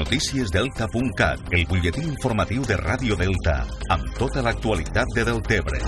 Noticiesdelta.cat, el butlletí informatiu de Ràdio Delta, amb tota l'actualitat de Deltebre.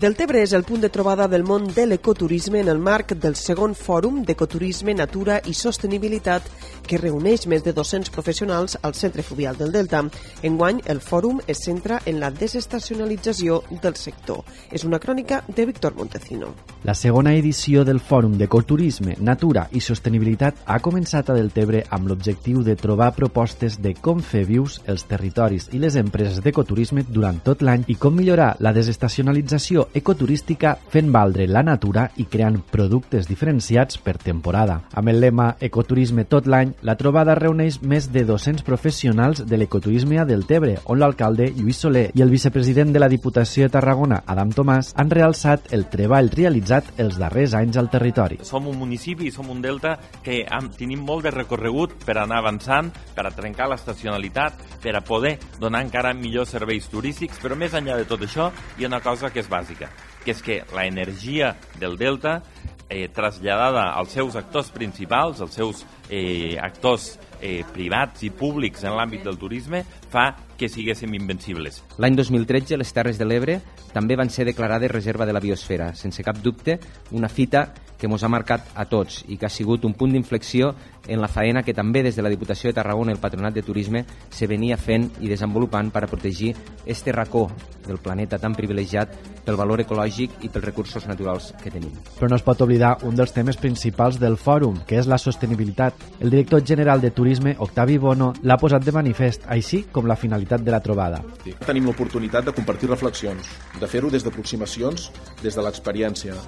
Deltebre és el punt de trobada del món de l'ecoturisme en el marc del segon fòrum d'ecoturisme, natura i sostenibilitat que reuneix més de 200 professionals al Centre Fluvial del Delta. Enguany, el fòrum es centra en la desestacionalització del sector. És una crònica de Víctor Montecino. La segona edició del Fòrum d'Ecoturisme, Natura i Sostenibilitat ha començat a Deltebre amb l'objectiu de trobar propostes de com fer vius els territoris i les empreses d'ecoturisme durant tot l'any i com millorar la desestacionalització ecoturística fent valdre la natura i creant productes diferenciats per temporada. Amb el lema Ecoturisme tot l'any, la trobada reuneix més de 200 professionals de l'ecoturisme a Deltebre, on l'alcalde Lluís Soler i el vicepresident de la Diputació de Tarragona, Adam Tomàs, han realçat el treball realitzat els darrers anys al territori. Som un municipi, som un delta que hem, tenim molt de recorregut per anar avançant, per a trencar l'estacionalitat, per a poder donar encara millors serveis turístics, però més enllà de tot això hi ha una cosa que és bàsica que és que la energia del delta eh, traslladada als seus actors principals, als seus eh, actors eh, privats i públics en l'àmbit del turisme, fa que siguéssim invencibles. L'any 2013 les Terres de l'Ebre també van ser declarades reserva de la biosfera, sense cap dubte una fita que ens ha marcat a tots i que ha sigut un punt d'inflexió en la faena que també des de la Diputació de Tarragona i el Patronat de Turisme se venia fent i desenvolupant per a protegir este racó del planeta tan privilegiat pel valor ecològic i pels recursos naturals que tenim. Però no es pot oblidar un dels temes principals del fòrum, que és la sostenibilitat. El director general de Turisme, Octavi Bono, l'ha posat de manifest, així com la finalitat de la trobada. Tenim l'oportunitat de compartir reflexions, de fer-ho des d'aproximacions, des de l'experiència,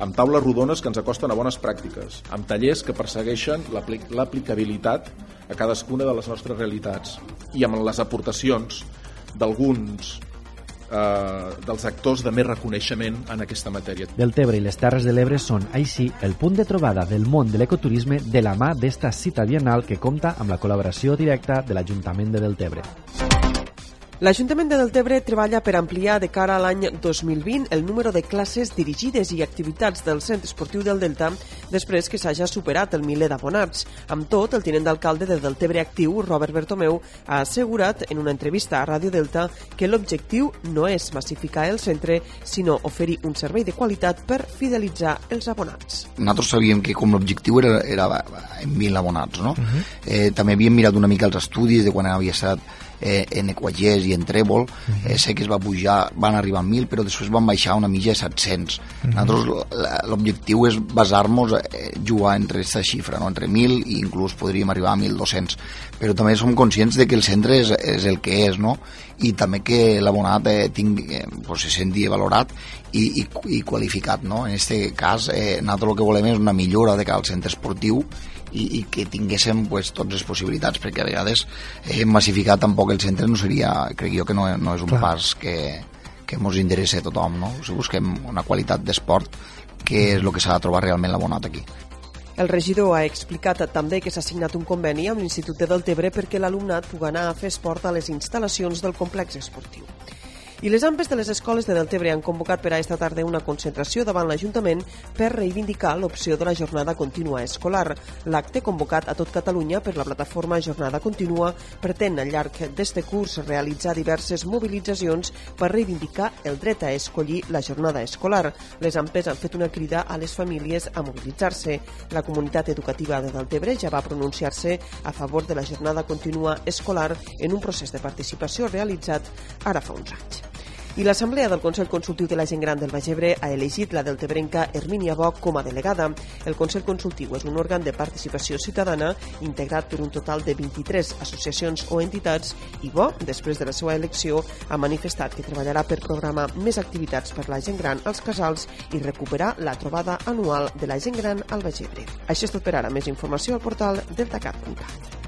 amb taules rodones que ens acosten a bones pràctiques, amb tallers que persegueixen l'aplicabilitat a cadascuna de les nostres realitats i amb les aportacions d'alguns eh, dels actors de més reconeixement en aquesta matèria. Deltebre i les Terres de l'Ebre són, així, el punt de trobada del món de l'ecoturisme de la mà d'esta cita bienal que compta amb la col·laboració directa de l'Ajuntament de Deltebre. L'Ajuntament de Deltebre treballa per ampliar de cara a l'any 2020 el número de classes dirigides i activitats del Centre Esportiu del Delta després que s'hagi superat el miler d'abonats. Amb tot, el tinent d'alcalde de Deltebre Actiu, Robert Bertomeu, ha assegurat en una entrevista a Ràdio Delta que l'objectiu no és massificar el centre, sinó oferir un servei de qualitat per fidelitzar els abonats. Nosaltres sabíem que com l'objectiu era, era en 1.000 abonats, no? Uh -huh. eh, també havíem mirat una mica els estudis de quan havia estat eh, en Equagés i en Trèvol, uh -huh. eh, sé que es va pujar, van arribar a 1.000, però després van baixar una mitja de 700. Uh -huh. Nosaltres l'objectiu és basar-nos, jugar entre aquesta xifra, no? entre 1.000 i inclús podríem arribar a 1.200. Però també som conscients de que el centre és, és el que és, no? i també que l'abonat eh, tingui, eh, pues, se senti valorat i, i, i qualificat. No? En aquest cas, eh, nosaltres el que volem és una millora de cada centre esportiu i, i que tinguéssim pues, totes les possibilitats, perquè a vegades eh, massificar tampoc el centre no seria, crec jo que no, no és un Clar. pas que, que ens interessa a tothom, no? Si busquem una qualitat d'esport, que és el que s'ha de trobar realment l'abonat aquí. El regidor ha explicat també que s'ha signat un conveni amb l'Institut de Deltebre perquè l'alumnat pugui anar a fer esport a les instal·lacions del complex esportiu. I les ampes de les escoles de Deltebre han convocat per a esta tarda una concentració davant l'Ajuntament per reivindicar l'opció de la jornada contínua escolar. L'acte convocat a tot Catalunya per la plataforma Jornada Contínua pretén al llarg d'este curs realitzar diverses mobilitzacions per reivindicar el dret a escollir la jornada escolar. Les ampes han fet una crida a les famílies a mobilitzar-se. La comunitat educativa de Deltebre ja va pronunciar-se a favor de la jornada contínua escolar en un procés de participació realitzat ara fa uns anys. I l'Assemblea del Consell Consultiu de la Gent Gran del Bagebre ha elegit la deltebrenca Hermínia Boc com a delegada. El Consell Consultiu és un òrgan de participació ciutadana integrat per un total de 23 associacions o entitats i Bo, després de la seva elecció, ha manifestat que treballarà per programar més activitats per la gent gran als casals i recuperar la trobada anual de la gent gran al Bagebre. Això és tot per ara. Més informació al portal deltacat.cat.